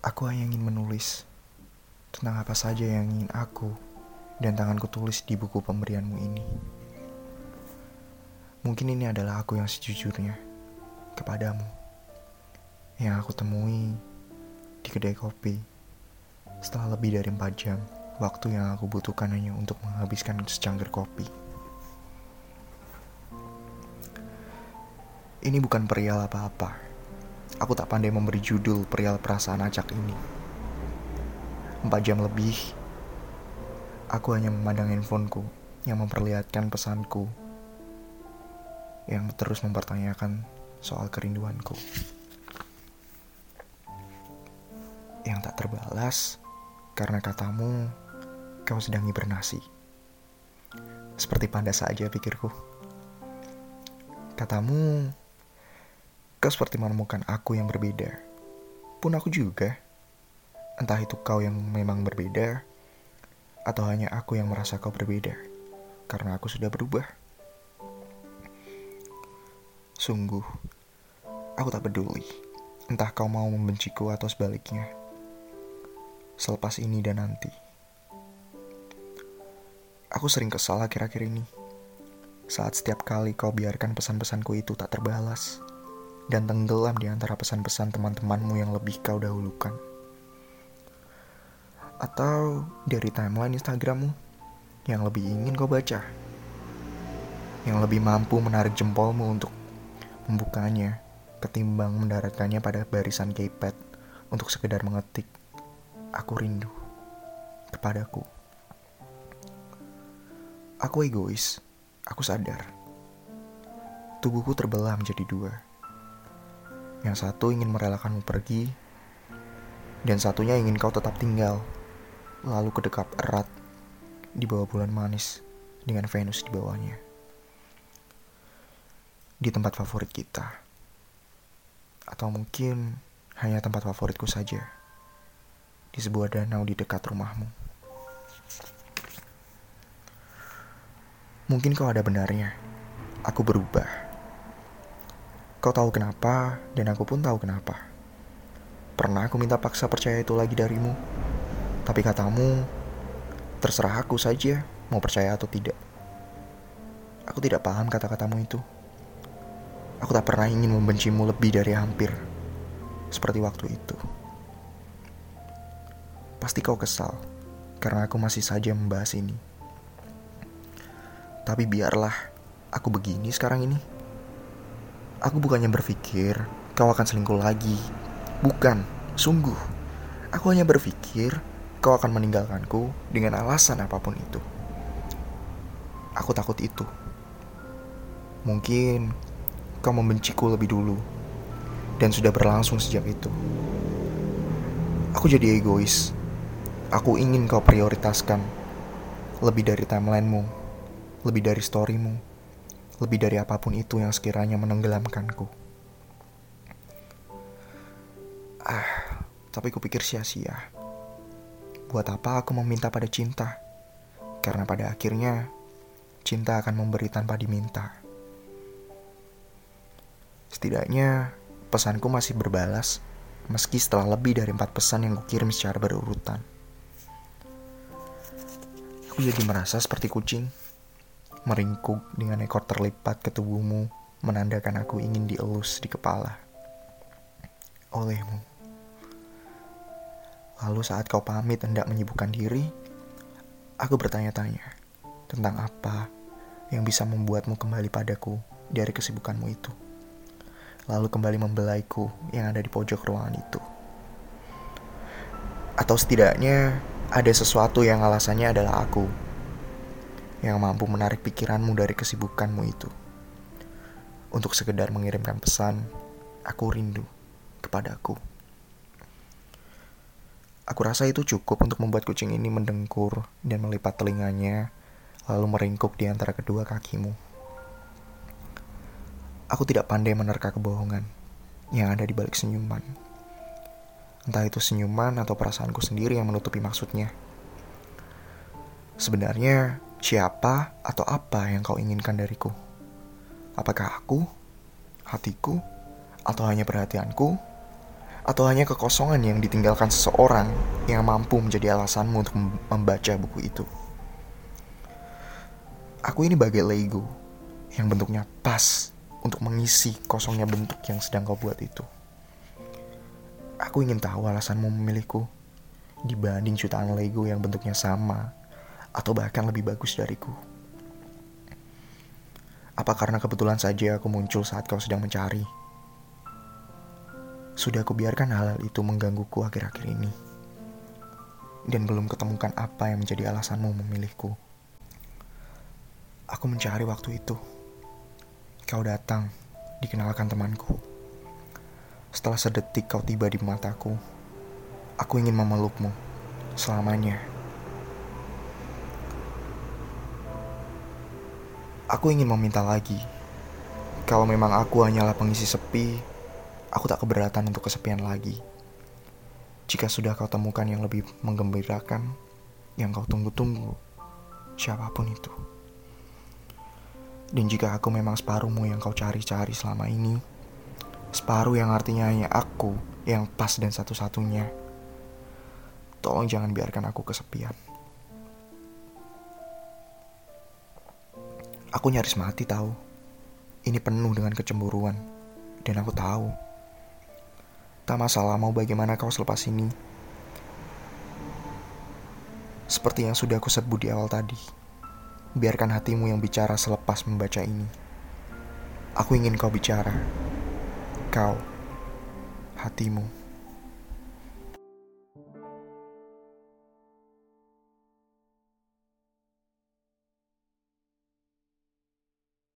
Aku hanya ingin menulis tentang apa saja yang ingin aku dan tanganku tulis di buku pemberianmu ini. Mungkin ini adalah aku yang sejujurnya kepadamu. Yang aku temui di kedai kopi setelah lebih dari 4 jam waktu yang aku butuhkan hanya untuk menghabiskan secangkir kopi. Ini bukan perial apa-apa. Aku tak pandai memberi judul perial perasaan acak ini. Empat jam lebih, aku hanya memandang handphoneku yang memperlihatkan pesanku yang terus mempertanyakan soal kerinduanku. Yang tak terbalas karena katamu kau sedang hibernasi. Seperti panda saja pikirku. Katamu, kau seperti menemukan aku yang berbeda. Pun aku juga. Entah itu kau yang memang berbeda, atau hanya aku yang merasa kau berbeda, karena aku sudah berubah. Sungguh, aku tak peduli, entah kau mau membenciku atau sebaliknya. Selepas ini dan nanti. Aku sering kesal akhir-akhir ini. Saat setiap kali kau biarkan pesan-pesanku itu tak terbalas dan tenggelam di antara pesan-pesan teman-temanmu yang lebih kau dahulukan atau dari timeline Instagrammu yang lebih ingin kau baca, yang lebih mampu menarik jempolmu untuk membukanya ketimbang mendaratkannya pada barisan keypad untuk sekedar mengetik aku rindu kepadaku. Aku egois, aku sadar. Tubuhku terbelah menjadi dua. Yang satu ingin merelakanmu pergi, dan satunya ingin kau tetap tinggal lalu kedekap erat di bawah bulan manis dengan Venus di bawahnya. Di tempat favorit kita. Atau mungkin hanya tempat favoritku saja. Di sebuah danau di dekat rumahmu. Mungkin kau ada benarnya. Aku berubah. Kau tahu kenapa, dan aku pun tahu kenapa. Pernah aku minta paksa percaya itu lagi darimu? Tapi katamu, terserah aku saja mau percaya atau tidak. Aku tidak paham kata-katamu itu. Aku tak pernah ingin membencimu lebih dari hampir, seperti waktu itu. Pasti kau kesal, karena aku masih saja membahas ini. Tapi biarlah, aku begini sekarang ini. Aku bukannya berpikir kau akan selingkuh lagi. Bukan, sungguh. Aku hanya berpikir kau akan meninggalkanku dengan alasan apa pun itu. Aku takut itu. Mungkin kau membenciku lebih dulu dan sudah berlangsung sejak itu. Aku jadi egois. Aku ingin kau prioritaskan lebih dari timelinemu, lebih dari storymu, lebih dari apa pun itu yang sekiranya menenggelamkanku. Ah, tapi kupikir sia-sia. Buat apa aku meminta pada cinta? Karena pada akhirnya, cinta akan memberi tanpa diminta. Setidaknya, pesanku masih berbalas, meski setelah lebih dari empat pesan yang kukirim secara berurutan. Aku jadi merasa seperti kucing, meringkuk dengan ekor terlipat ke tubuhmu, menandakan aku ingin dielus di kepala. Olehmu. Lalu saat kau pamit hendak menyibukkan diri, aku bertanya-tanya tentang apa yang bisa membuatmu kembali padaku dari kesibukanmu itu. Lalu kembali membelaiku yang ada di pojok ruangan itu. Atau setidaknya ada sesuatu yang alasannya adalah aku yang mampu menarik pikiranmu dari kesibukanmu itu. Untuk sekedar mengirimkan pesan, aku rindu kepadaku. Aku rasa itu cukup untuk membuat kucing ini mendengkur dan melipat telinganya, lalu meringkuk di antara kedua kakimu. Aku tidak pandai menerka kebohongan yang ada di balik senyuman. Entah itu senyuman atau perasaanku sendiri yang menutupi maksudnya. Sebenarnya, siapa atau apa yang kau inginkan dariku? Apakah aku, hatiku, atau hanya perhatianku, Atau hanya kekosongan yang ditinggalkan seseorang yang mampu menjadi alasanmu untuk membaca buku itu. Aku ini bagai Lego yang bentuknya pas untuk mengisi kosongnya bentuk yang sedang kau buat itu. Aku ingin tahu alasanmu memilihku dibanding jutaan Lego yang bentuknya sama atau bahkan lebih bagus dariku. Apa karena kebetulan saja aku muncul saat kau sedang mencari? Sudah aku biarkan hal, -hal itu menggangguku akhir-akhir ini. Dan belum ketemukan apa yang menjadi alasanmu memilihku. Aku mencari waktu itu. Kau datang, dikenalkan temanku. Setelah sedetik kau tiba di mataku, aku ingin memelukmu selamanya. Aku ingin meminta lagi. Kalau memang aku hanyalah pengisi sepi, aku tak keberatan untuk kesepian lagi. Jika sudah kau temukan yang lebih menggembirakan, yang kau tunggu-tunggu, siapa pun itu. Dan jika aku memang separuhmu yang kau cari-cari selama ini, separuh yang artinya hanya aku yang pas dan satu-satunya, tolong jangan biarkan aku kesepian. Aku nyaris mati tahu. Ini penuh dengan kecemburuan. Dan aku tahu. Tak masalah mau bagaimana kau selepas ini. Seperti yang sudah aku sebut di awal tadi. Biarkan hatimu yang bicara selepas membaca ini. Aku ingin kau bicara. Kau. Hatimu.